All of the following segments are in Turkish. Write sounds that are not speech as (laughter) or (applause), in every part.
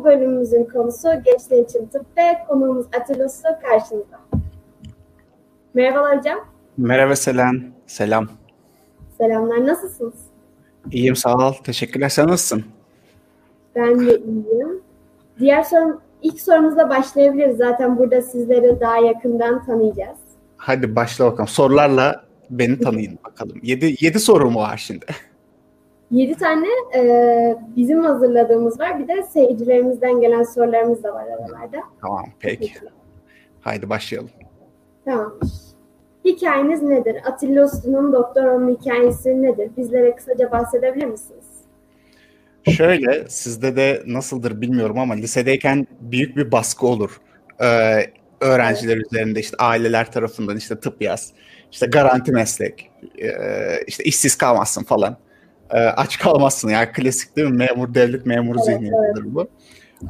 Bu bölümümüzün konusu gençler için tıp ve konuğumuz Atilla Usta karşınızda. Merhabalar hocam. Merhaba Selen. Selam. Selamlar. Nasılsınız? İyiyim sağ ol. Teşekkürler. Sen nasılsın? Ben de iyiyim. Diğer sorum, ilk sorumuzla başlayabiliriz. Zaten burada sizleri daha yakından tanıyacağız. Hadi başla bakalım. Sorularla beni tanıyın bakalım. Yedi, yedi soru mu var şimdi? Yedi tane e, bizim hazırladığımız var. Bir de seyircilerimizden gelen sorularımız da var aralarda. Tamam peki. Haydi başlayalım. Tamam. Hikayeniz nedir? Atilla Uslu'nun doktor olma hikayesi nedir? Bizlere kısaca bahsedebilir misiniz? Şöyle, sizde de nasıldır bilmiyorum ama lisedeyken büyük bir baskı olur. Ee, öğrenciler evet. üzerinde işte aileler tarafından işte tıp yaz, işte garanti meslek, e, işte işsiz kalmazsın falan. E, aç kalmazsın yani klasik değil mi? Memur, devlet memuru evet, zihniyetidir evet. bu.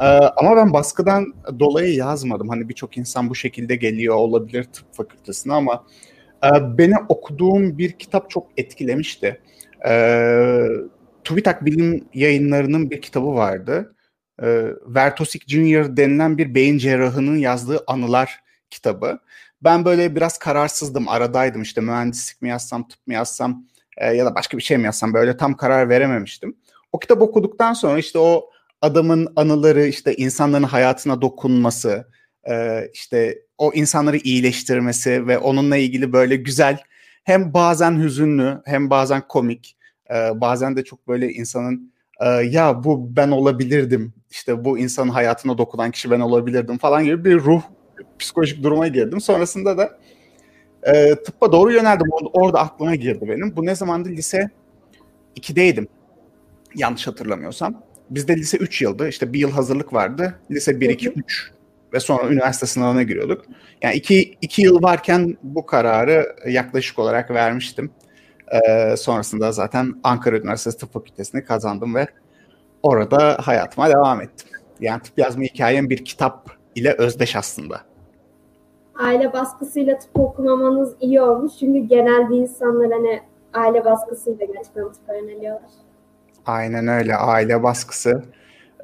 Ee, ama ben baskıdan dolayı yazmadım. Hani birçok insan bu şekilde geliyor olabilir tıp fakültesine ama e, beni okuduğum bir kitap çok etkilemişti. E, TÜBİTAK Bilim Yayınları'nın bir kitabı vardı. E, Vertosik Junior denilen bir beyin cerrahının yazdığı anılar kitabı. Ben böyle biraz kararsızdım, aradaydım işte mühendislik mi yazsam, tıp mı yazsam e, ya da başka bir şey mi yazsam böyle tam karar verememiştim. O kitap okuduktan sonra işte o adamın anıları işte insanların hayatına dokunması, e, işte o insanları iyileştirmesi ve onunla ilgili böyle güzel hem bazen hüzünlü hem bazen komik e, bazen de çok böyle insanın ya bu ben olabilirdim işte bu insanın hayatına dokunan kişi ben olabilirdim falan gibi bir ruh psikolojik duruma girdim. Sonrasında da e, tıbba doğru yöneldim. Orada aklıma girdi benim. Bu ne zamandı? Lise 2'deydim. Yanlış hatırlamıyorsam. Bizde lise 3 yıldı. İşte bir yıl hazırlık vardı. Lise 1, 2, 3 ve sonra üniversite sınavına giriyorduk. Yani iki, iki yıl varken bu kararı yaklaşık olarak vermiştim. Ee, sonrasında zaten Ankara Üniversitesi Tıp Fakültesini kazandım ve orada hayatıma devam ettim. Yani tıp yazma hikayem bir kitap ile özdeş aslında. Aile baskısıyla tıp okumamanız iyi olmuş. Çünkü genelde insanlar hani aile baskısıyla gerçekten tıp öğreniliyorlar. Aynen öyle. Aile baskısı.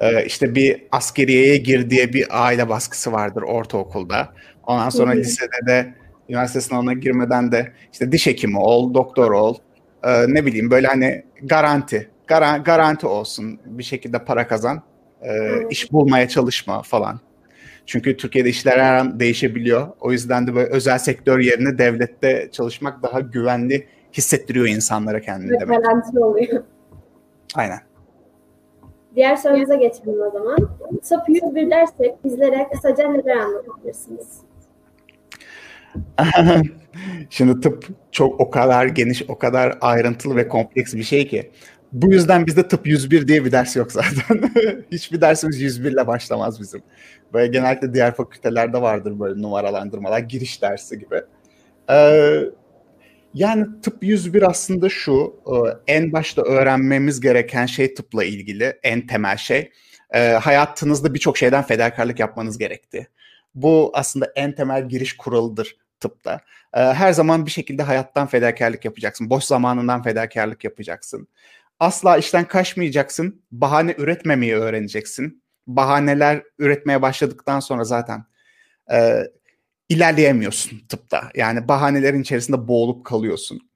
Ee, işte bir askeriyeye gir diye bir aile baskısı vardır ortaokulda. Ondan sonra Hı-hı. lisede de üniversite sınavına girmeden de işte diş hekimi ol, doktor ol. Ee, ne bileyim böyle hani garanti. Gar- garanti olsun. Bir şekilde para kazan. E, iş bulmaya çalışma falan. Çünkü Türkiye'de işler her an değişebiliyor. O yüzden de böyle özel sektör yerine devlette çalışmak daha güvenli hissettiriyor insanlara kendini Ve demek. Garanti oluyor. Aynen. Diğer sorumuza geçelim o zaman. SOP 101 dersek bizlere kısaca neler anlatabilirsiniz? (laughs) Şimdi tıp çok o kadar geniş, o kadar ayrıntılı ve kompleks bir şey ki. Bu yüzden bizde tıp 101 diye bir ders yok zaten. (laughs) Hiçbir dersimiz 101 ile başlamaz bizim. Böyle genellikle diğer fakültelerde vardır böyle numaralandırmalar, giriş dersi gibi. Ee, yani tıp 101 aslında şu, e, en başta öğrenmemiz gereken şey tıpla ilgili, en temel şey. E, hayatınızda birçok şeyden fedakarlık yapmanız gerekti. Bu aslında en temel giriş kuralıdır tıpta. E, her zaman bir şekilde hayattan fedakarlık yapacaksın. Boş zamanından fedakarlık yapacaksın. Asla işten kaçmayacaksın. Bahane üretmemeyi öğreneceksin. Bahaneler üretmeye başladıktan sonra zaten ilerleyemiyorsun tıpta. Yani bahanelerin içerisinde boğulup kalıyorsun.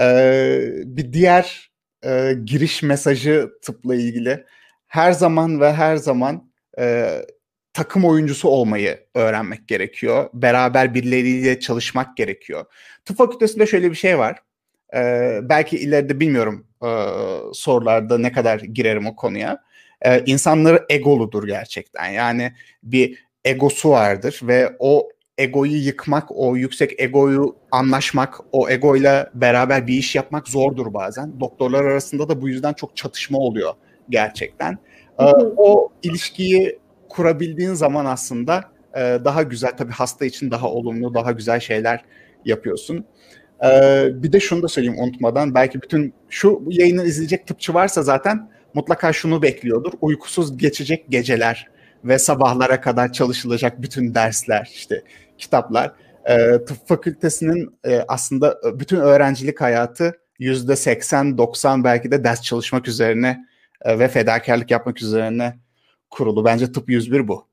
Ee, bir diğer e, giriş mesajı tıpla ilgili her zaman ve her zaman e, takım oyuncusu olmayı öğrenmek gerekiyor. Beraber birileriyle çalışmak gerekiyor. Tıp fakültesinde şöyle bir şey var. Ee, belki ileride bilmiyorum e, sorularda ne kadar girerim o konuya. Ee, insanları egoludur gerçekten. Yani bir egosu vardır ve o egoyu yıkmak, o yüksek egoyu anlaşmak, o egoyla beraber bir iş yapmak zordur bazen. Doktorlar arasında da bu yüzden çok çatışma oluyor gerçekten. Ee, o ilişkiyi kurabildiğin zaman aslında e, daha güzel, tabii hasta için daha olumlu, daha güzel şeyler yapıyorsun. Ee, bir de şunu da söyleyeyim unutmadan, belki bütün şu yayını izleyecek tıpçı varsa zaten mutlaka şunu bekliyordur. Uykusuz geçecek geceler ve sabahlara kadar çalışılacak bütün dersler işte kitaplar. E, tıp fakültesinin e, aslında bütün öğrencilik hayatı yüzde 80-90 belki de ders çalışmak üzerine e, ve fedakarlık yapmak üzerine kurulu. Bence tıp 101 bu.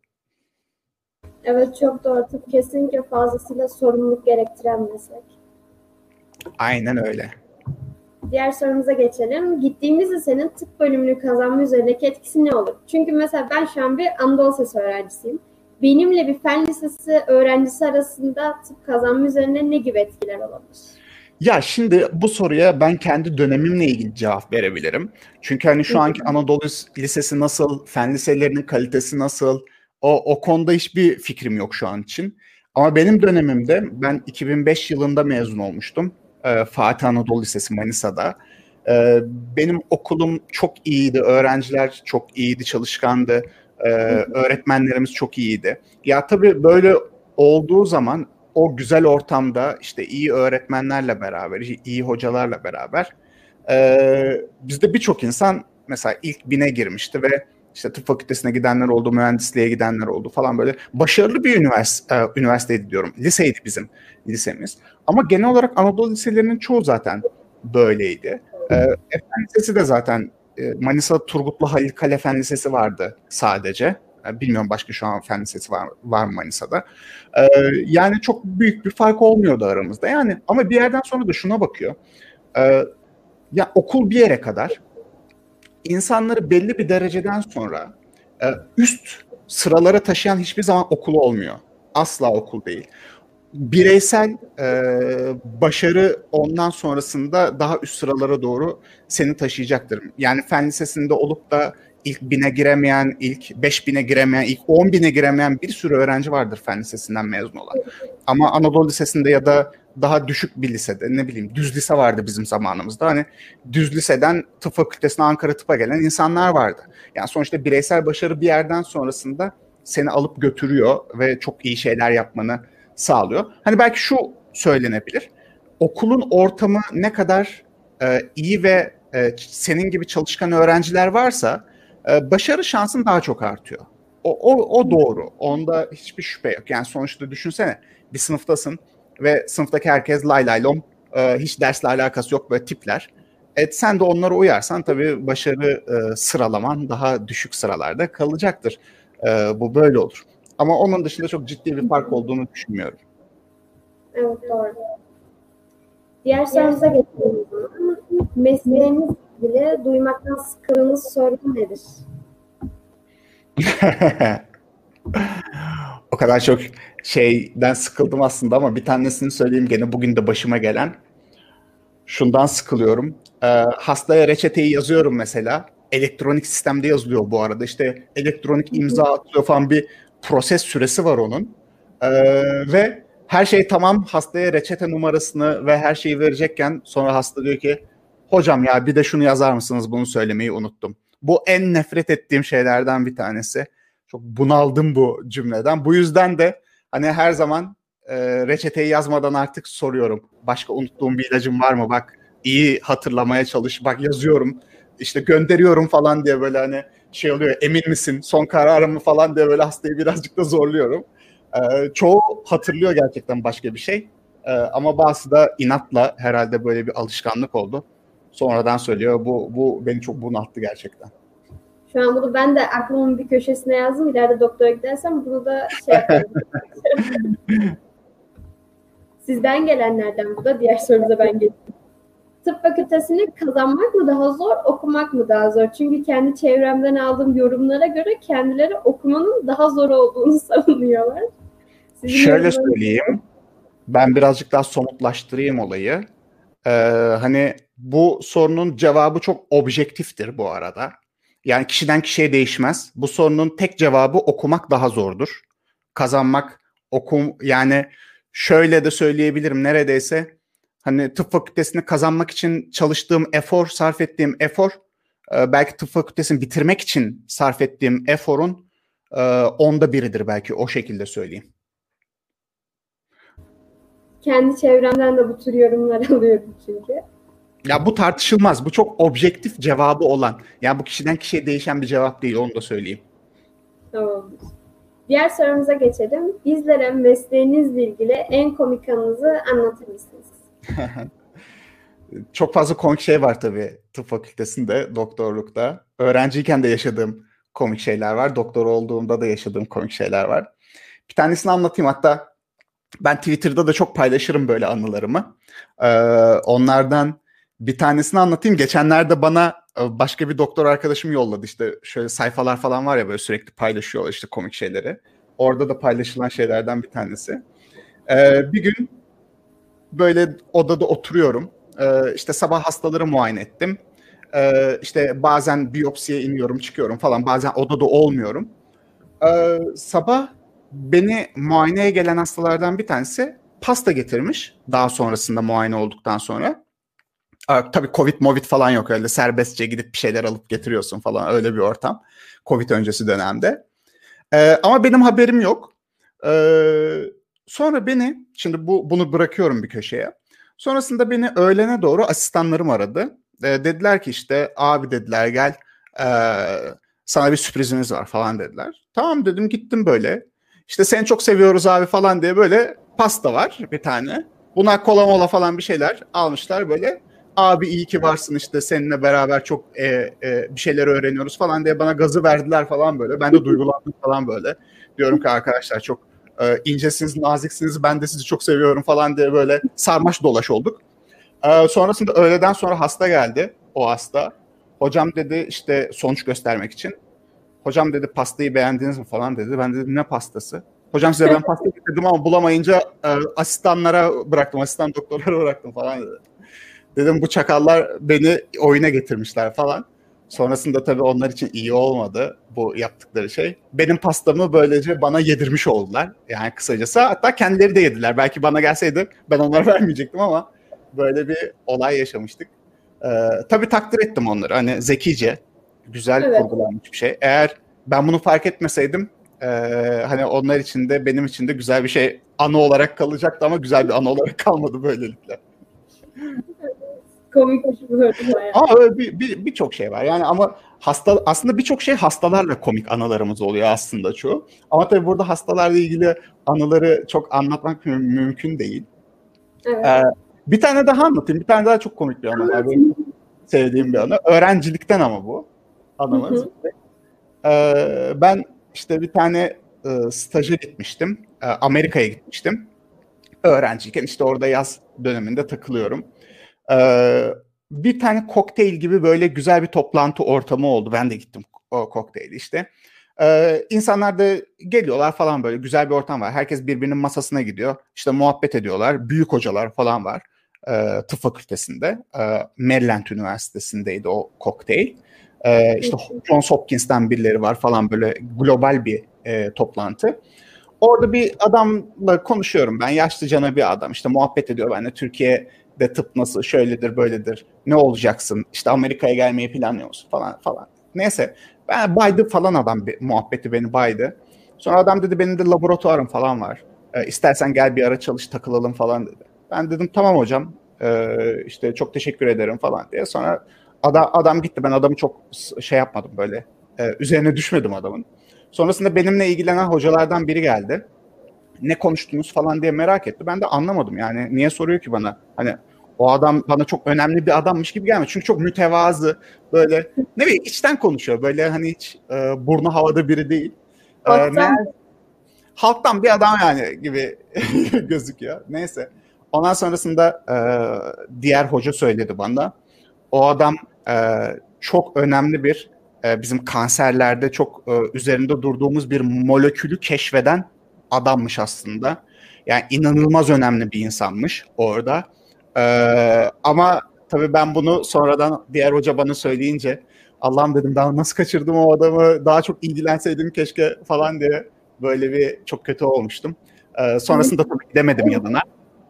Evet çok doğru. Tıp kesinlikle fazlasıyla sorumluluk gerektiren meslek. Aynen öyle. Diğer sorumuza geçelim. Gittiğimiz lisenin tıp bölümünü kazanma üzerindeki etkisi ne olur? Çünkü mesela ben şu an bir Anadolu Lisesi öğrencisiyim. Benimle bir fen lisesi öğrencisi arasında tıp kazanma üzerine ne gibi etkiler olabilir? Ya şimdi bu soruya ben kendi dönemimle ilgili cevap verebilirim. Çünkü hani şu anki Anadolu Lisesi nasıl, fen liselerinin kalitesi nasıl, o, o konuda hiçbir fikrim yok şu an için. Ama benim dönemimde ben 2005 yılında mezun olmuştum. Ee, Fatih Anadolu Lisesi Manisa'da. Ee, benim okulum çok iyiydi, öğrenciler çok iyiydi, çalışkandı. Ee, öğretmenlerimiz çok iyiydi. Ya tabii böyle olduğu zaman o güzel ortamda işte iyi öğretmenlerle beraber, iyi hocalarla beraber e, bizde birçok insan mesela ilk bine girmişti ve işte tıp fakültesine gidenler oldu, mühendisliğe gidenler oldu falan böyle başarılı bir üniversite, e, üniversiteydi diyorum. Liseydi bizim lisemiz. Ama genel olarak Anadolu liselerinin çoğu zaten böyleydi. E, Lisesi de zaten e, Manisa Turgutlu Halil Kale Fen Lisesi vardı sadece. E, bilmiyorum başka şu an fen lisesi var, var mı Manisa'da. Ee, yani çok büyük bir fark olmuyordu aramızda. Yani ama bir yerden sonra da şuna bakıyor. Ee, ya okul bir yere kadar insanları belli bir dereceden sonra e, üst sıralara taşıyan hiçbir zaman okul olmuyor. Asla okul değil. Bireysel e, başarı ondan sonrasında daha üst sıralara doğru seni taşıyacaktır. Yani fen lisesinde olup da ilk bine giremeyen, ilk beş bine giremeyen, ilk on bine giremeyen bir sürü öğrenci vardır fen lisesinden mezun olan. Ama Anadolu Lisesi'nde ya da daha düşük bir lisede ne bileyim düz lise vardı bizim zamanımızda. Hani düz liseden tıp fakültesine Ankara tıpa gelen insanlar vardı. Yani sonuçta bireysel başarı bir yerden sonrasında seni alıp götürüyor ve çok iyi şeyler yapmanı sağlıyor. Hani belki şu söylenebilir. Okulun ortamı ne kadar e, iyi ve e, senin gibi çalışkan öğrenciler varsa e, başarı şansın daha çok artıyor. O, o, o doğru. Onda hiçbir şüphe yok. Yani sonuçta düşünsene bir sınıftasın ve sınıftaki herkes lay lay lom e, hiç dersle alakası yok böyle tipler. Evet sen de onlara uyarsan tabii başarı e, sıralaman daha düşük sıralarda kalacaktır. E, bu böyle olur. Ama onun dışında çok ciddi bir fark olduğunu düşünmüyorum. Evet doğru. Diğer sorumuza geçelim. Mesleğiniz ilgili duymaktan sıkıldığınız sorun nedir? (laughs) o kadar çok şeyden sıkıldım aslında ama bir tanesini söyleyeyim gene bugün de başıma gelen. Şundan sıkılıyorum. Ee, hastaya reçeteyi yazıyorum mesela. Elektronik sistemde yazılıyor bu arada. İşte elektronik imza atıyor falan bir proses süresi var onun. Ee, ve her şey tamam hastaya reçete numarasını ve her şeyi verecekken sonra hasta diyor ki hocam ya bir de şunu yazar mısınız bunu söylemeyi unuttum. Bu en nefret ettiğim şeylerden bir tanesi. Çok bunaldım bu cümleden. Bu yüzden de hani her zaman e, reçeteyi yazmadan artık soruyorum. Başka unuttuğum bir ilacım var mı? Bak iyi hatırlamaya çalış. Bak yazıyorum. İşte gönderiyorum falan diye böyle hani şey oluyor. Emin misin? Son kararımı falan diye böyle hastayı birazcık da zorluyorum. Ee, çoğu hatırlıyor gerçekten başka bir şey. Ee, ama bazısı da inatla herhalde böyle bir alışkanlık oldu sonradan söylüyor. Bu, bu beni çok bunalttı gerçekten. Şu an bunu ben de aklımın bir köşesine yazdım. İleride doktora gidersem bunu da şey yaparım. (laughs) Sizden gelenlerden bu da. Diğer sorunuza ben geçeyim. Tıp fakültesini kazanmak mı daha zor, okumak mı daha zor? Çünkü kendi çevremden aldığım yorumlara göre kendileri okumanın daha zor olduğunu (laughs) savunuyorlar. Sizin Şöyle söyleyeyim. Ben birazcık daha somutlaştırayım olayı. Ee, hani bu sorunun cevabı çok objektiftir bu arada. Yani kişiden kişiye değişmez. Bu sorunun tek cevabı okumak daha zordur. Kazanmak, okum yani şöyle de söyleyebilirim neredeyse hani tıp fakültesini kazanmak için çalıştığım efor, sarf ettiğim efor e, belki tıp fakültesini bitirmek için sarf ettiğim eforun e, onda biridir belki o şekilde söyleyeyim. Kendi çevremden de bu tür yorumlar (laughs) alıyorum çünkü. Ya bu tartışılmaz. Bu çok objektif cevabı olan. Yani bu kişiden kişiye değişen bir cevap değil onu da söyleyeyim. Tamamdır. Diğer sorumuza geçelim. Bizlere mesleğinizle ilgili en komik anınızı anlatır mısınız? (laughs) çok fazla komik şey var tabii tıp fakültesinde, doktorlukta. Öğrenciyken de yaşadığım komik şeyler var. Doktor olduğumda da yaşadığım komik şeyler var. Bir tanesini anlatayım hatta ben Twitter'da da çok paylaşırım böyle anılarımı. Ee, onlardan bir tanesini anlatayım. Geçenlerde bana e, başka bir doktor arkadaşım yolladı işte şöyle sayfalar falan var ya böyle sürekli paylaşıyorlar işte komik şeyleri. Orada da paylaşılan şeylerden bir tanesi. Ee, bir gün böyle odada oturuyorum. Ee, işte sabah hastaları muayene ettim. Ee, işte bazen biyopsiye iniyorum çıkıyorum falan. Bazen odada olmuyorum. Ee, sabah beni muayeneye gelen hastalardan bir tanesi pasta getirmiş. Daha sonrasında muayene olduktan sonra. Tabii Covid, Movid falan yok öyle serbestçe gidip bir şeyler alıp getiriyorsun falan öyle bir ortam. Covid öncesi dönemde. Ee, ama benim haberim yok. Ee, sonra beni, şimdi bu bunu bırakıyorum bir köşeye. Sonrasında beni öğlene doğru asistanlarım aradı. Ee, dediler ki işte abi dediler gel e, sana bir sürprizimiz var falan dediler. Tamam dedim gittim böyle. İşte seni çok seviyoruz abi falan diye böyle pasta var bir tane. Bunlar kola mola falan bir şeyler almışlar böyle. Abi iyi ki varsın işte seninle beraber çok e, e, bir şeyler öğreniyoruz falan diye bana gazı verdiler falan böyle. Ben de duygulandım falan böyle. Diyorum ki arkadaşlar çok e, incesiniz, naziksiniz, ben de sizi çok seviyorum falan diye böyle sarmaş dolaş olduk. E, sonrasında öğleden sonra hasta geldi, o hasta. Hocam dedi işte sonuç göstermek için. Hocam dedi pastayı beğendiniz mi falan dedi. Ben dedim ne pastası? Hocam size ben pasta getirdim ama bulamayınca e, asistanlara bıraktım, asistan doktorlara bıraktım falan dedi. Dedim bu çakallar beni oyuna getirmişler falan. Sonrasında tabii onlar için iyi olmadı bu yaptıkları şey. Benim pastamı böylece bana yedirmiş oldular. Yani kısacası hatta kendileri de yediler. Belki bana gelseydi ben onlara (laughs) vermeyecektim ama böyle bir olay yaşamıştık. Ee, tabii takdir ettim onları. Hani zekice, güzel evet. kurgulanmış bir şey. Eğer ben bunu fark etmeseydim e, hani onlar için de benim için de güzel bir şey anı olarak kalacaktı ama güzel bir anı olarak (laughs) kalmadı böylelikle. Komikmiş bu Ama öyle bir, bir, birçok şey var. Yani ama hasta aslında birçok şey hastalarla komik anılarımız oluyor aslında çoğu. Ama tabii burada hastalarla ilgili anıları çok anlatmak mü- mümkün değil. Evet. Ee, bir tane daha anlatayım. Bir tane daha çok komik bir anı var. Benim sevdiğim bir anı. Öğrencilikten ama bu anımız. Ee, ben işte bir tane e, staja gitmiştim. E, Amerika'ya gitmiştim. Öğrenciyken işte orada yaz döneminde takılıyorum. Ee, bir tane kokteyl gibi böyle güzel bir toplantı ortamı oldu. Ben de gittim o kokteyl işte. Ee, insanlar da geliyorlar falan böyle güzel bir ortam var. Herkes birbirinin masasına gidiyor. İşte muhabbet ediyorlar. Büyük hocalar falan var. Ee, tıp fakültesinde. Ee, Maryland Üniversitesi'ndeydi o kokteyl. Ee, işte Johns Hopkins'ten birileri var falan böyle global bir e, toplantı. Orada bir adamla konuşuyorum ben. Yaşlı cana bir adam. İşte muhabbet ediyor benimle. Türkiye de tıp nasıl şöyledir böyledir ne olacaksın işte Amerika'ya gelmeyi planlıyor musun falan falan. Neyse ben baydı falan adam bir muhabbeti beni baydı. Sonra adam dedi benim de laboratuvarım falan var. E, istersen gel bir ara çalış takılalım falan dedi. Ben dedim tamam hocam e, işte çok teşekkür ederim falan diye. Sonra adam, adam gitti ben adamı çok şey yapmadım böyle e, üzerine düşmedim adamın. Sonrasında benimle ilgilenen hocalardan biri geldi ne konuştunuz falan diye merak etti. Ben de anlamadım yani niye soruyor ki bana? Hani o adam bana çok önemli bir adammış gibi gelmiyor. Çünkü çok mütevazı böyle ne bileyim içten konuşuyor. Böyle hani hiç e, burnu havada biri değil. E, halktan. E, halktan bir adam yani gibi (laughs) gözüküyor. Neyse. Ondan sonrasında e, diğer hoca söyledi bana. O adam e, çok önemli bir e, bizim kanserlerde çok e, üzerinde durduğumuz bir molekülü keşfeden adammış aslında. Yani inanılmaz önemli bir insanmış orada. Ee, ama tabii ben bunu sonradan diğer hoca bana söyleyince Allah'ım dedim daha nasıl kaçırdım o adamı daha çok ilgilenseydim keşke falan diye böyle bir çok kötü olmuştum. Ee, sonrasında tabii gidemedim yanına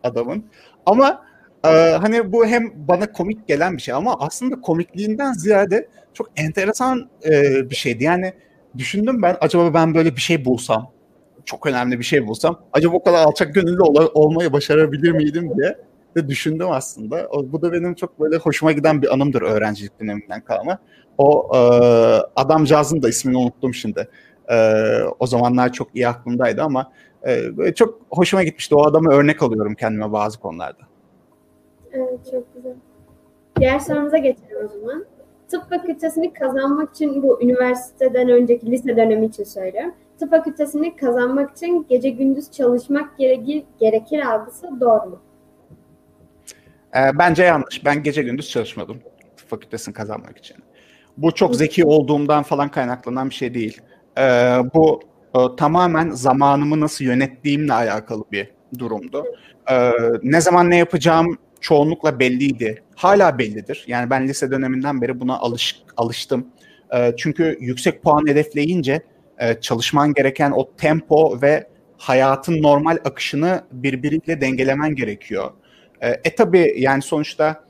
adamın. Ama e, hani bu hem bana komik gelen bir şey ama aslında komikliğinden ziyade çok enteresan e, bir şeydi. Yani düşündüm ben acaba ben böyle bir şey bulsam çok önemli bir şey bulsam acaba o kadar alçak gönüllü ol- olmayı başarabilir miydim diye de düşündüm aslında. O, bu da benim çok böyle hoşuma giden bir anımdır öğrencilik döneminden kalma. O e, adamcağızın da ismini unuttum şimdi. E, o zamanlar çok iyi aklımdaydı ama e, çok hoşuma gitmişti. O adamı örnek alıyorum kendime bazı konularda. Evet çok güzel. Diğer sorumuza geçelim o zaman. tıp fakültesini kazanmak için bu üniversiteden önceki lise dönemi için söylüyorum. Tıp fakültesini kazanmak için gece gündüz çalışmak gerekir, gerekir algısı doğru mu? E, bence yanlış. Ben gece gündüz çalışmadım fakültesini kazanmak için. Bu çok zeki olduğumdan falan kaynaklanan bir şey değil. E, bu e, tamamen zamanımı nasıl yönettiğimle alakalı bir durumdu. E, ne zaman ne yapacağım çoğunlukla belliydi. Hala bellidir. Yani ben lise döneminden beri buna alış, alıştım. Çünkü yüksek puan hedefleyince e, çalışman gereken o tempo ve hayatın normal akışını birbiriyle dengelemen gerekiyor. E, e tabi yani sonuçta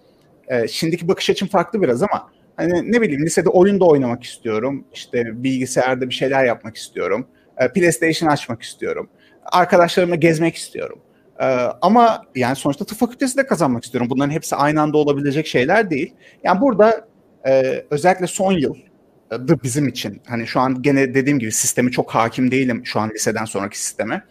e, şimdiki bakış açım farklı biraz ama hani ne bileyim lisede oyun da oynamak istiyorum. İşte bilgisayarda bir şeyler yapmak istiyorum. E, PlayStation açmak istiyorum. Arkadaşlarımla gezmek istiyorum. E, ama yani sonuçta tıp fakültesi de kazanmak istiyorum. Bunların hepsi aynı anda olabilecek şeyler değil. Yani burada e, özellikle son yıl bizim için. Hani şu an gene dediğim gibi sistemi çok hakim değilim şu an liseden sonraki sisteme.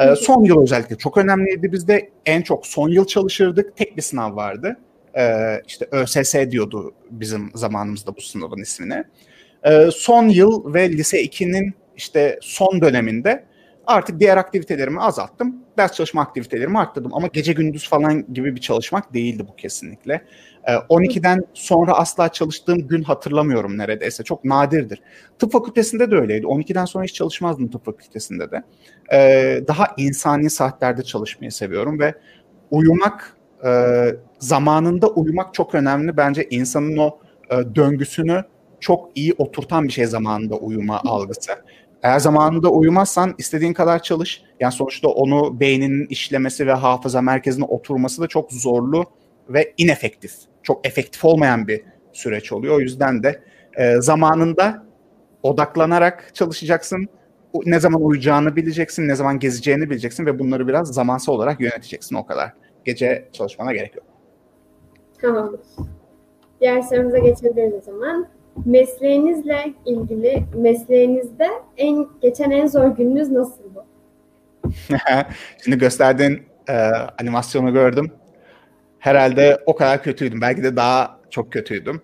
Ee, son yıl özellikle çok önemliydi. Bizde en çok son yıl çalışırdık. Tek bir sınav vardı. Ee, işte ÖSS diyordu bizim zamanımızda bu sınavın ismine. Ee, son yıl ve lise 2'nin işte son döneminde artık diğer aktivitelerimi azalttım. Ders çalışma aktivitelerimi arttırdım ama gece gündüz falan gibi bir çalışmak değildi bu kesinlikle. 12'den sonra asla çalıştığım gün hatırlamıyorum neredeyse. Çok nadirdir. Tıp fakültesinde de öyleydi. 12'den sonra hiç çalışmazdım tıp fakültesinde de. Daha insani saatlerde çalışmayı seviyorum ve uyumak, zamanında uyumak çok önemli. Bence insanın o döngüsünü çok iyi oturtan bir şey zamanında uyuma algısı. Eğer zamanında uyumazsan istediğin kadar çalış. Yani sonuçta onu beyninin işlemesi ve hafıza merkezine oturması da çok zorlu ve inefektif. Çok efektif olmayan bir süreç oluyor. O yüzden de e, zamanında odaklanarak çalışacaksın. Ne zaman uyuyacağını bileceksin, ne zaman gezeceğini bileceksin ve bunları biraz zamansal olarak yöneteceksin o kadar. Gece çalışmana gerek yok. Tamam. Diğer sorumuza geçebiliriz o zaman. Mesleğinizle ilgili mesleğinizde en geçen en zor gününüz nasıldı? (laughs) Şimdi gösterdiğin e, animasyonu gördüm herhalde o kadar kötüydüm. Belki de daha çok kötüydüm.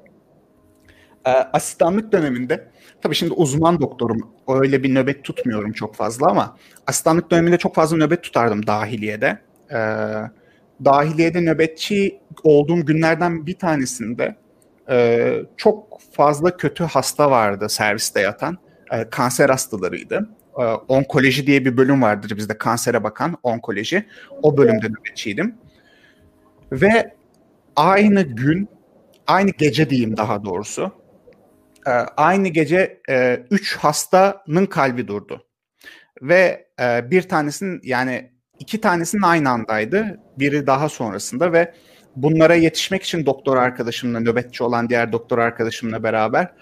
Ee, asistanlık döneminde tabii şimdi uzman doktorum. Öyle bir nöbet tutmuyorum çok fazla ama asistanlık döneminde çok fazla nöbet tutardım dahiliyede. Ee, dahiliyede nöbetçi olduğum günlerden bir tanesinde e, çok fazla kötü hasta vardı serviste yatan. E, kanser hastalarıydı. E, onkoloji diye bir bölüm vardır bizde kansere bakan onkoloji. O bölümde nöbetçiydim. Ve aynı gün, aynı gece diyeyim daha doğrusu, e, aynı gece e, üç hastanın kalbi durdu. Ve e, bir tanesinin yani iki tanesinin aynı andaydı. Biri daha sonrasında ve bunlara yetişmek için doktor arkadaşımla, nöbetçi olan diğer doktor arkadaşımla beraber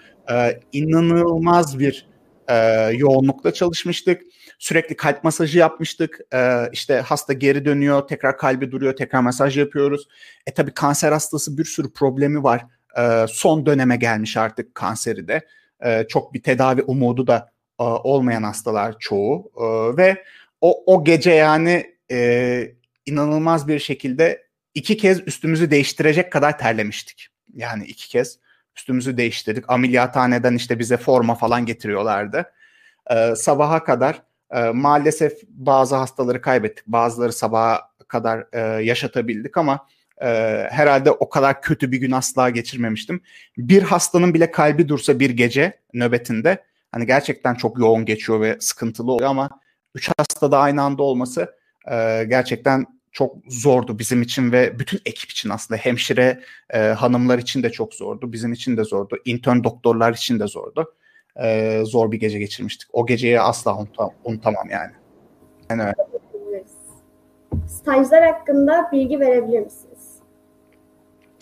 inanılmaz bir yoğunlukla çalışmıştık Sürekli kalp masajı yapmıştık. Ee, işte hasta geri dönüyor, tekrar kalbi duruyor, tekrar masaj yapıyoruz. E tabii kanser hastası bir sürü problemi var. Ee, son döneme gelmiş artık kanseri de. Ee, çok bir tedavi umudu da e, olmayan hastalar çoğu. Ee, ve o, o gece yani e, inanılmaz bir şekilde iki kez üstümüzü değiştirecek kadar terlemiştik. Yani iki kez üstümüzü değiştirdik. Ameliyathaneden işte bize forma falan getiriyorlardı. Ee, sabaha kadar e, maalesef bazı hastaları kaybettik. Bazıları sabaha kadar e, yaşatabildik ama e, herhalde o kadar kötü bir gün asla geçirmemiştim. Bir hastanın bile kalbi dursa bir gece nöbetinde hani gerçekten çok yoğun geçiyor ve sıkıntılı oluyor ama üç hasta da aynı anda olması e, gerçekten çok zordu bizim için ve bütün ekip için aslında hemşire e, hanımlar için de çok zordu. Bizim için de zordu. Intern doktorlar için de zordu e, zor bir gece geçirmiştik. O geceyi asla unutam unutamam yani. yani öyle. Stajlar hakkında bilgi verebilir misiniz?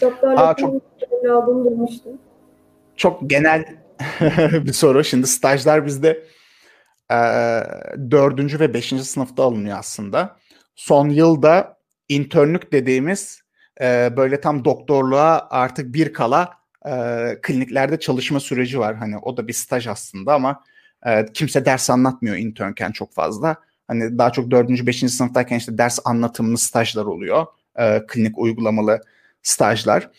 Doktorluk çok, olduğunu duymuştum. Çok genel (laughs) bir soru. Şimdi stajlar bizde e, dördüncü ve beşinci sınıfta alınıyor aslında. Son yılda internlük dediğimiz e, böyle tam doktorluğa artık bir kala e, kliniklerde çalışma süreci var. Hani o da bir staj aslında ama e, kimse ders anlatmıyor internken çok fazla. Hani daha çok dördüncü, beşinci sınıftayken işte ders anlatımlı stajlar oluyor. E, klinik uygulamalı stajlar.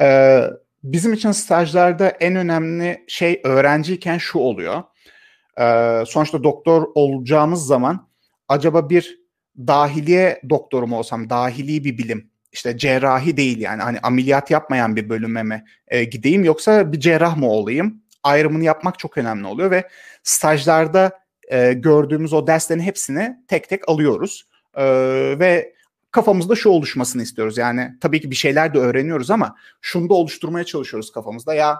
E, bizim için stajlarda en önemli şey öğrenciyken şu oluyor. Ee, sonuçta doktor olacağımız zaman acaba bir dahiliye doktoru mu olsam, dahili bir bilim, işte cerrahi değil yani hani ameliyat yapmayan bir bölüme mi e, gideyim yoksa bir cerrah mı olayım? Ayrımını yapmak çok önemli oluyor ve stajlarda e, gördüğümüz o derslerin hepsini tek tek alıyoruz. E, ve kafamızda şu oluşmasını istiyoruz. Yani tabii ki bir şeyler de öğreniyoruz ama şunu da oluşturmaya çalışıyoruz kafamızda. Ya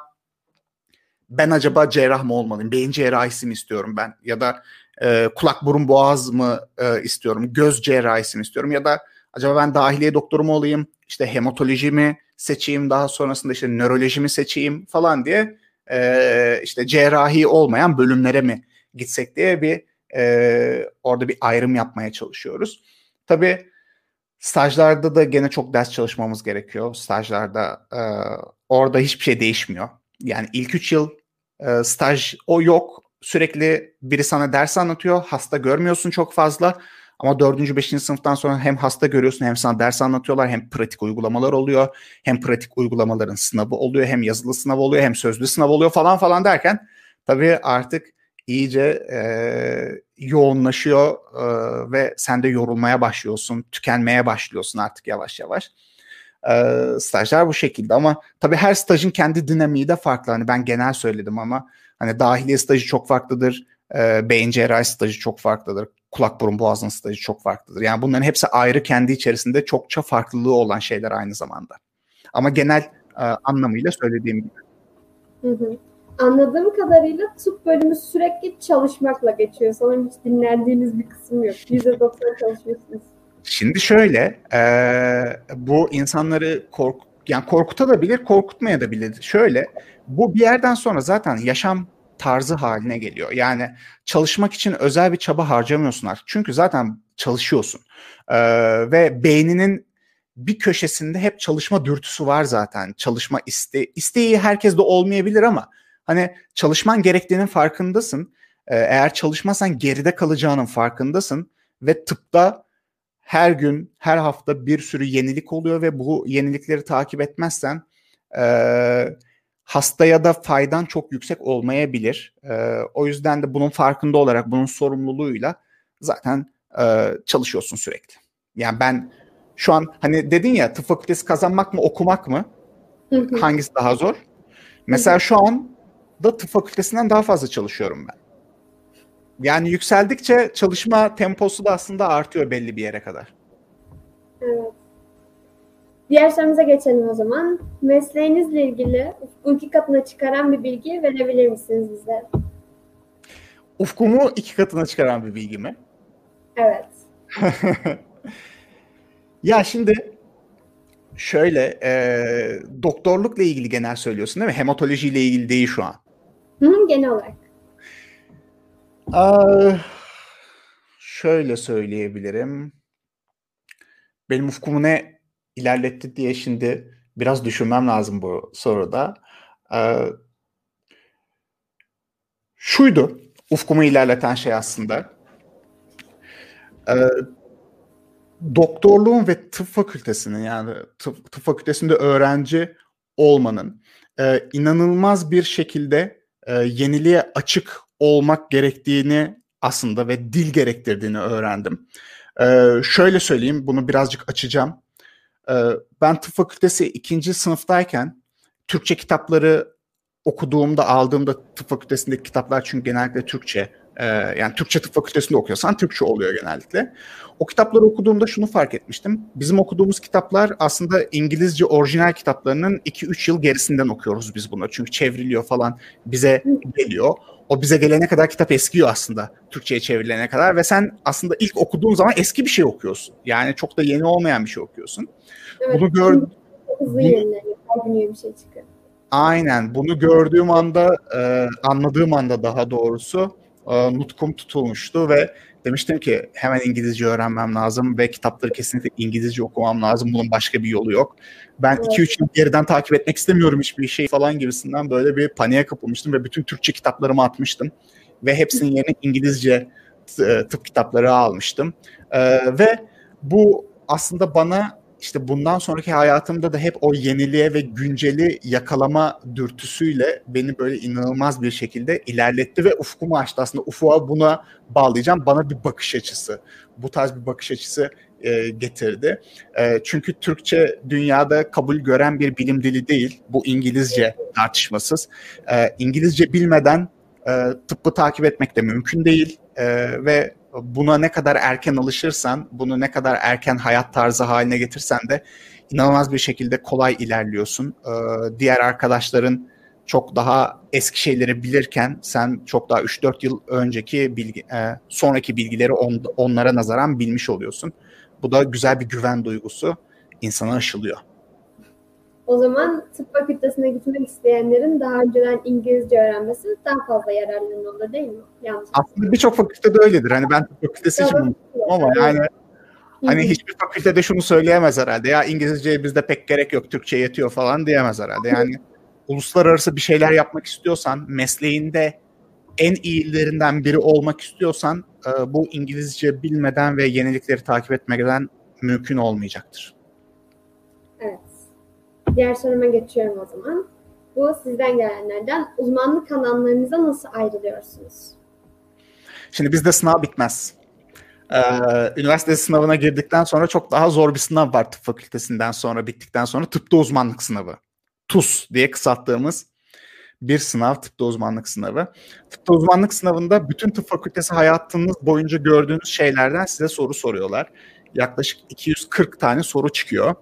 ben acaba cerrah mı olmalıyım? Beyin cerrahisi mi istiyorum ben? Ya da e, kulak burun boğaz mı e, istiyorum? Göz cerrahisi mi istiyorum? Ya da acaba ben dahiliye doktoru mu olayım? İşte hematoloji mi seçeyim? Daha sonrasında işte nöroloji mi seçeyim falan diye e, işte cerrahi olmayan bölümlere mi gitsek diye bir e, orada bir ayrım yapmaya çalışıyoruz. Tabii stajlarda da gene çok ders çalışmamız gerekiyor. Stajlarda e, orada hiçbir şey değişmiyor. Yani ilk üç yıl e, staj o yok. Sürekli biri sana ders anlatıyor. Hasta görmüyorsun çok fazla. Ama dördüncü, beşinci sınıftan sonra hem hasta görüyorsun hem sana ders anlatıyorlar hem pratik uygulamalar oluyor. Hem pratik uygulamaların sınavı oluyor hem yazılı sınav oluyor hem sözlü sınav oluyor falan falan derken tabii artık iyice e, yoğunlaşıyor e, ve sen de yorulmaya başlıyorsun, tükenmeye başlıyorsun artık yavaş yavaş. E, stajlar bu şekilde ama tabii her stajın kendi dinamiği de farklı. Hani ben genel söyledim ama hani dahiliye stajı çok farklıdır, e, beyin cerrahi stajı çok farklıdır, kulak burun boğazın stajı çok farklıdır. Yani bunların hepsi ayrı kendi içerisinde çokça farklılığı olan şeyler aynı zamanda. Ama genel e, anlamıyla söylediğim gibi. Hı hı. Anladığım kadarıyla tıp bölümü sürekli çalışmakla geçiyor. Sanırım hiç dinlendiğiniz bir kısım yok. %90 çalışıyorsunuz. Şimdi şöyle, e, bu insanları kork yani korkutabilir, korkutmaya da bilir. Şöyle, bu bir yerden sonra zaten yaşam tarzı haline geliyor. Yani çalışmak için özel bir çaba harcamıyorsun artık. Çünkü zaten çalışıyorsun. Ee, ve beyninin bir köşesinde hep çalışma dürtüsü var zaten. Çalışma iste isteği herkeste olmayabilir ama hani çalışman gerektiğinin farkındasın. Ee, eğer çalışmasan geride kalacağının farkındasın ve tıpta her gün, her hafta bir sürü yenilik oluyor ve bu yenilikleri takip etmezsen e, hastaya da faydan çok yüksek olmayabilir. E, o yüzden de bunun farkında olarak, bunun sorumluluğuyla zaten e, çalışıyorsun sürekli. Yani ben şu an hani dedin ya tıp fakültesi kazanmak mı okumak mı? Hangisi daha zor? Mesela şu an da tıp fakültesinden daha fazla çalışıyorum ben. Yani yükseldikçe çalışma temposu da aslında artıyor belli bir yere kadar. Evet. Diğer sorumuza geçelim o zaman. Mesleğinizle ilgili ufku iki katına çıkaran bir bilgi verebilir misiniz bize? Ufkumu iki katına çıkaran bir bilgi mi? Evet. (laughs) ya şimdi şöyle e, doktorlukla ilgili genel söylüyorsun değil mi? Hematolojiyle ilgili değil şu an. Hı, genel olarak. Şöyle söyleyebilirim. Benim ufkumu ne ilerletti diye şimdi biraz düşünmem lazım bu soruda. Şuydu ufkumu ilerleten şey aslında. Doktorluğun ve tıp fakültesinin yani tıp, tıp fakültesinde öğrenci olmanın inanılmaz bir şekilde e, yeniliğe açık olmak gerektiğini aslında ve dil gerektirdiğini öğrendim. E, şöyle söyleyeyim, bunu birazcık açacağım. Ee, ben tıp fakültesi ikinci sınıftayken Türkçe kitapları okuduğumda, aldığımda tıp fakültesindeki kitaplar çünkü genellikle Türkçe. E, yani Türkçe tıp fakültesinde okuyorsan Türkçe oluyor genellikle. O kitapları okuduğumda şunu fark etmiştim. Bizim okuduğumuz kitaplar aslında İngilizce orijinal kitaplarının 2-3 yıl gerisinden okuyoruz biz bunları. Çünkü çevriliyor falan bize geliyor. O bize gelene kadar kitap eskiyor aslında Türkçe'ye çevrilene kadar ve sen aslında ilk okuduğun zaman eski bir şey okuyorsun. Yani çok da yeni olmayan bir şey okuyorsun. Evet, bunu gör hızlı yenileniyor. bir şey çıkıyor. Aynen. Bunu gördüğüm anda, e, anladığım anda daha doğrusu e, nutkum tutulmuştu ve demiştim ki hemen İngilizce öğrenmem lazım ve kitapları kesinlikle İngilizce okumam lazım. Bunun başka bir yolu yok. Ben 2-3 evet. yıl geriden takip etmek istemiyorum hiçbir şey falan gibisinden böyle bir paniğe kapılmıştım ve bütün Türkçe kitaplarımı atmıştım. Ve hepsinin yerine İngilizce e, tıp kitapları almıştım. E, ve bu aslında bana işte bundan sonraki hayatımda da hep o yeniliğe ve günceli yakalama dürtüsüyle beni böyle inanılmaz bir şekilde ilerletti ve ufkumu açtı. Aslında ufuğa buna bağlayacağım. Bana bir bakış açısı, bu tarz bir bakış açısı e, getirdi. E, çünkü Türkçe dünyada kabul gören bir bilim dili değil. Bu İngilizce tartışmasız. E, İngilizce bilmeden e, tıbbı takip etmek de mümkün değil. E, ve buna ne kadar erken alışırsan, bunu ne kadar erken hayat tarzı haline getirsen de inanılmaz bir şekilde kolay ilerliyorsun. Ee, diğer arkadaşların çok daha eski şeyleri bilirken sen çok daha 3-4 yıl önceki bilgi, e, sonraki bilgileri on, onlara nazaran bilmiş oluyorsun. Bu da güzel bir güven duygusu insana aşılıyor. O zaman tıp fakültesine gitmek isteyenlerin daha önceden İngilizce öğrenmesi daha fazla yararlı olur değil mi? Yanlış. Aslında birçok fakültede öyledir. Hani ben tıp fakültesi için bunu ama yani hani hiçbir fakültede şunu söyleyemez herhalde. Ya İngilizceye bizde pek gerek yok, Türkçe yetiyor falan diyemez herhalde. Yani uluslararası bir şeyler yapmak istiyorsan, mesleğinde en iyilerinden biri olmak istiyorsan e, bu İngilizce bilmeden ve yenilikleri takip etmeden mümkün olmayacaktır. Diğer soruma geçiyorum o zaman. Bu sizden gelenlerden uzmanlık alanlarınıza nasıl ayrılıyorsunuz? Şimdi bizde sınav bitmez. Ee, üniversite sınavına girdikten sonra çok daha zor bir sınav var tıp fakültesinden sonra bittikten sonra tıpta uzmanlık sınavı. TUS diye kısalttığımız bir sınav tıpta uzmanlık sınavı. Tıpta uzmanlık sınavında bütün tıp fakültesi hayatınız boyunca gördüğünüz şeylerden size soru soruyorlar yaklaşık 240 tane soru çıkıyor.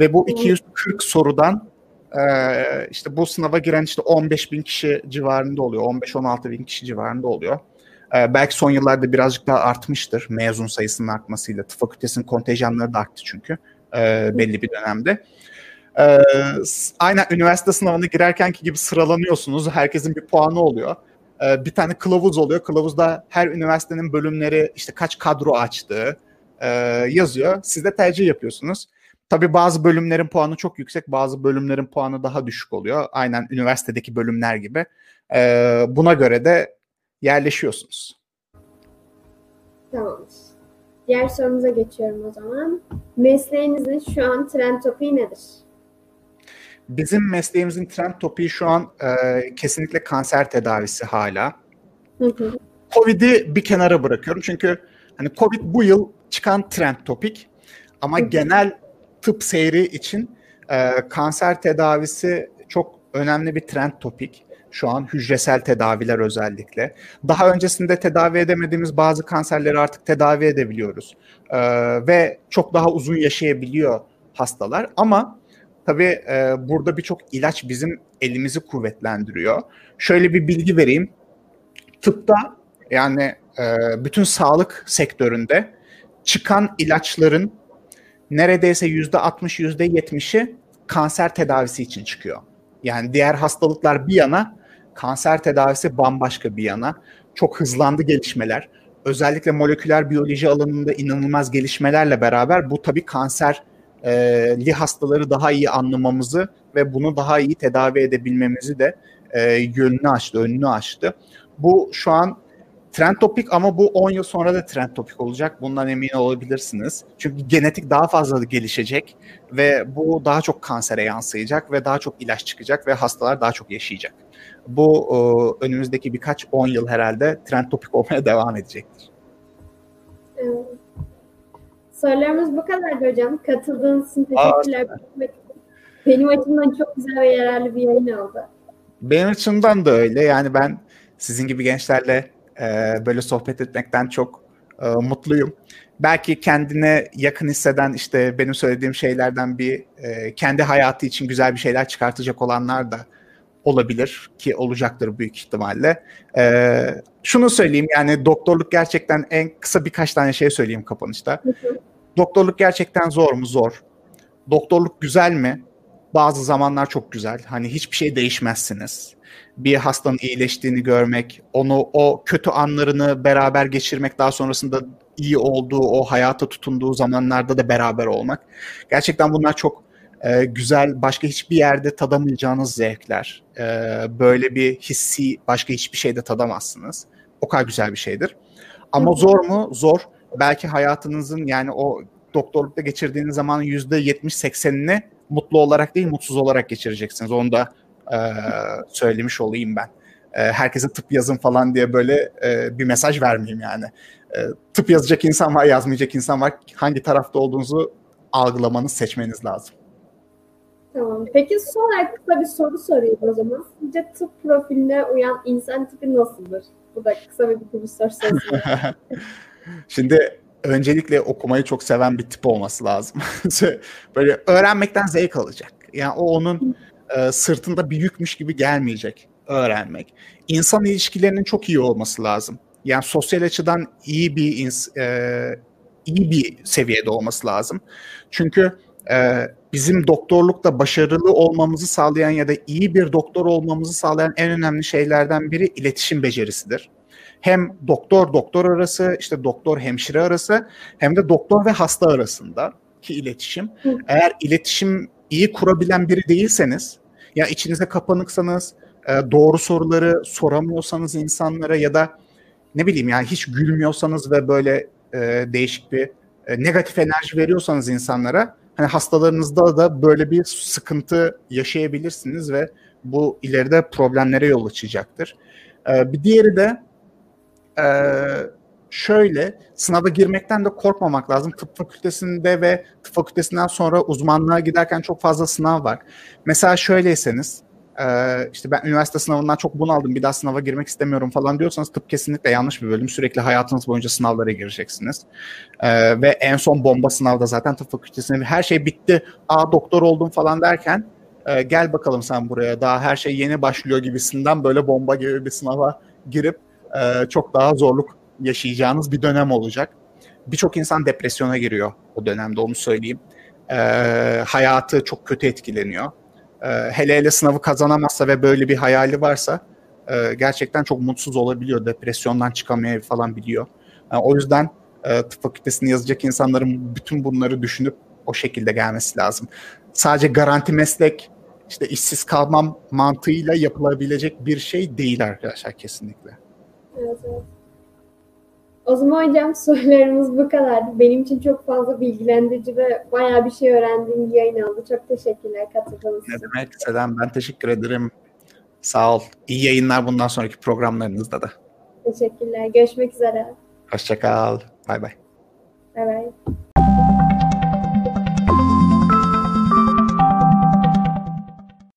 Ve bu 240 sorudan e, işte bu sınava giren işte 15 bin kişi civarında oluyor. 15-16 bin kişi civarında oluyor. E, belki son yıllarda birazcık daha artmıştır mezun sayısının artmasıyla. Tıp fakültesinin kontenjanları da arttı çünkü e, belli bir dönemde. Ee, aynen üniversite sınavına girerkenki gibi sıralanıyorsunuz. Herkesin bir puanı oluyor. Ee, bir tane kılavuz oluyor. Kılavuzda her üniversitenin bölümleri işte kaç kadro açtığı, e, yazıyor. Siz de tercih yapıyorsunuz. Tabii bazı bölümlerin puanı çok yüksek, bazı bölümlerin puanı daha düşük oluyor. Aynen üniversitedeki bölümler gibi. E, buna göre de yerleşiyorsunuz. Tamamdır. Diğer sorumuza geçiyorum o zaman. Mesleğinizin şu an trend topiği nedir? Bizim mesleğimizin trend topiği şu an e, kesinlikle kanser tedavisi hala. Covid'i bir kenara bırakıyorum çünkü hani Covid bu yıl çıkan trend topik ama genel tıp seyri için e, kanser tedavisi çok önemli bir trend topik. Şu an hücresel tedaviler özellikle. Daha öncesinde tedavi edemediğimiz bazı kanserleri artık tedavi edebiliyoruz. E, ve çok daha uzun yaşayabiliyor hastalar. Ama tabii e, burada birçok ilaç bizim elimizi kuvvetlendiriyor. Şöyle bir bilgi vereyim. Tıpta yani bütün sağlık sektöründe çıkan ilaçların neredeyse yüzde 60 yüzde 70'i kanser tedavisi için çıkıyor. Yani diğer hastalıklar bir yana, kanser tedavisi bambaşka bir yana. Çok hızlandı gelişmeler. Özellikle moleküler biyoloji alanında inanılmaz gelişmelerle beraber bu tabii kanserli hastaları daha iyi anlamamızı ve bunu daha iyi tedavi edebilmemizi de e, yönünü açtı, önünü açtı. Bu şu an trend topik ama bu 10 yıl sonra da trend topik olacak. Bundan emin olabilirsiniz. Çünkü genetik daha fazla gelişecek ve bu daha çok kansere yansıyacak ve daha çok ilaç çıkacak ve hastalar daha çok yaşayacak. Bu e, önümüzdeki birkaç 10 yıl herhalde trend topik olmaya devam edecektir. Evet. Sorularımız bu kadardı hocam. Katıldığınız için teşekkürler. Aa, Benim açımdan çok güzel ve yararlı bir yayın oldu. Benim açımdan da öyle. Yani ben sizin gibi gençlerle e, böyle sohbet etmekten çok e, mutluyum. Belki kendine yakın hisseden işte benim söylediğim şeylerden bir e, kendi hayatı için güzel bir şeyler çıkartacak olanlar da olabilir ki olacaktır büyük ihtimalle. E, şunu söyleyeyim yani doktorluk gerçekten en kısa birkaç tane şey söyleyeyim kapanışta. Doktorluk gerçekten zor mu? Zor. Doktorluk güzel mi? Bazı zamanlar çok güzel. Hani hiçbir şey değişmezsiniz bir hastanın iyileştiğini görmek, onu o kötü anlarını beraber geçirmek, daha sonrasında iyi olduğu, o hayata tutunduğu zamanlarda da beraber olmak. Gerçekten bunlar çok e, güzel, başka hiçbir yerde tadamayacağınız zevkler. E, böyle bir hissi başka hiçbir şeyde tadamazsınız. O kadar güzel bir şeydir. Ama zor mu? Zor. Belki hayatınızın yani o doktorlukta geçirdiğiniz zamanın %70-80'ini mutlu olarak değil mutsuz olarak geçireceksiniz. Onu da e, söylemiş olayım ben. E, herkese tıp yazın falan diye böyle e, bir mesaj vermeyeyim yani. E, tıp yazacak insan var, yazmayacak insan var. Hangi tarafta olduğunuzu algılamanız, seçmeniz lazım. Tamam. Peki son olarak kısa bir soru sorayım o zaman. Sizce tıp profiline uyan insan tipi nasıldır? Bu da kısa bir bitiriş sorusu. (laughs) Şimdi öncelikle okumayı çok seven bir tip olması lazım. (laughs) Böyle öğrenmekten zevk alacak. Yani o onun e, sırtında bir yükmüş gibi gelmeyecek öğrenmek. İnsan ilişkilerinin çok iyi olması lazım. Yani sosyal açıdan iyi bir ins- e, iyi bir seviyede olması lazım. Çünkü e, bizim doktorlukta başarılı olmamızı sağlayan ya da iyi bir doktor olmamızı sağlayan en önemli şeylerden biri iletişim becerisidir. Hem doktor doktor arası, işte doktor hemşire arası hem de doktor ve hasta arasında ki iletişim. Eğer iletişim iyi kurabilen biri değilseniz, ya içinize kapanıksanız, e, doğru soruları soramıyorsanız insanlara ya da ne bileyim yani hiç gülmüyorsanız ve böyle e, değişik bir e, negatif enerji veriyorsanız insanlara hani hastalarınızda da böyle bir sıkıntı yaşayabilirsiniz ve bu ileride problemlere yol açacaktır. Bir diğeri de şöyle sınava girmekten de korkmamak lazım. Tıp fakültesinde ve tıp fakültesinden sonra uzmanlığa giderken çok fazla sınav var. Mesela şöyleyseniz işte ben üniversite sınavından çok bunaldım bir daha sınava girmek istemiyorum falan diyorsanız tıp kesinlikle yanlış bir bölüm. Sürekli hayatınız boyunca sınavlara gireceksiniz. Ve en son bomba sınavda zaten tıp fakültesinde her şey bitti. Aa doktor oldum falan derken gel bakalım sen buraya daha her şey yeni başlıyor gibisinden böyle bomba gibi bir sınava girip çok daha zorluk yaşayacağınız bir dönem olacak. Birçok insan depresyona giriyor o dönemde onu söyleyeyim. E, hayatı çok kötü etkileniyor e, hele hele sınavı kazanamazsa ve böyle bir hayali varsa e, gerçekten çok mutsuz olabiliyor. Depresyondan çıkamıyor falan biliyor. Yani o yüzden e, tıp fakültesini yazacak insanların bütün bunları düşünüp o şekilde gelmesi lazım. Sadece garanti meslek işte işsiz kalmam mantığıyla yapılabilecek bir şey değil arkadaşlar kesinlikle. Evet, evet. O zaman hocam sorularımız bu kadardı. Benim için çok fazla bilgilendirici ve bayağı bir şey öğrendiğim bir yayın oldu. Çok teşekkürler katıldığınız için. Ne demek Selam ben teşekkür ederim. Sağ ol. İyi yayınlar bundan sonraki programlarınızda da. Teşekkürler. Görüşmek üzere. Hoşçakal. Bay bay. Bay bay.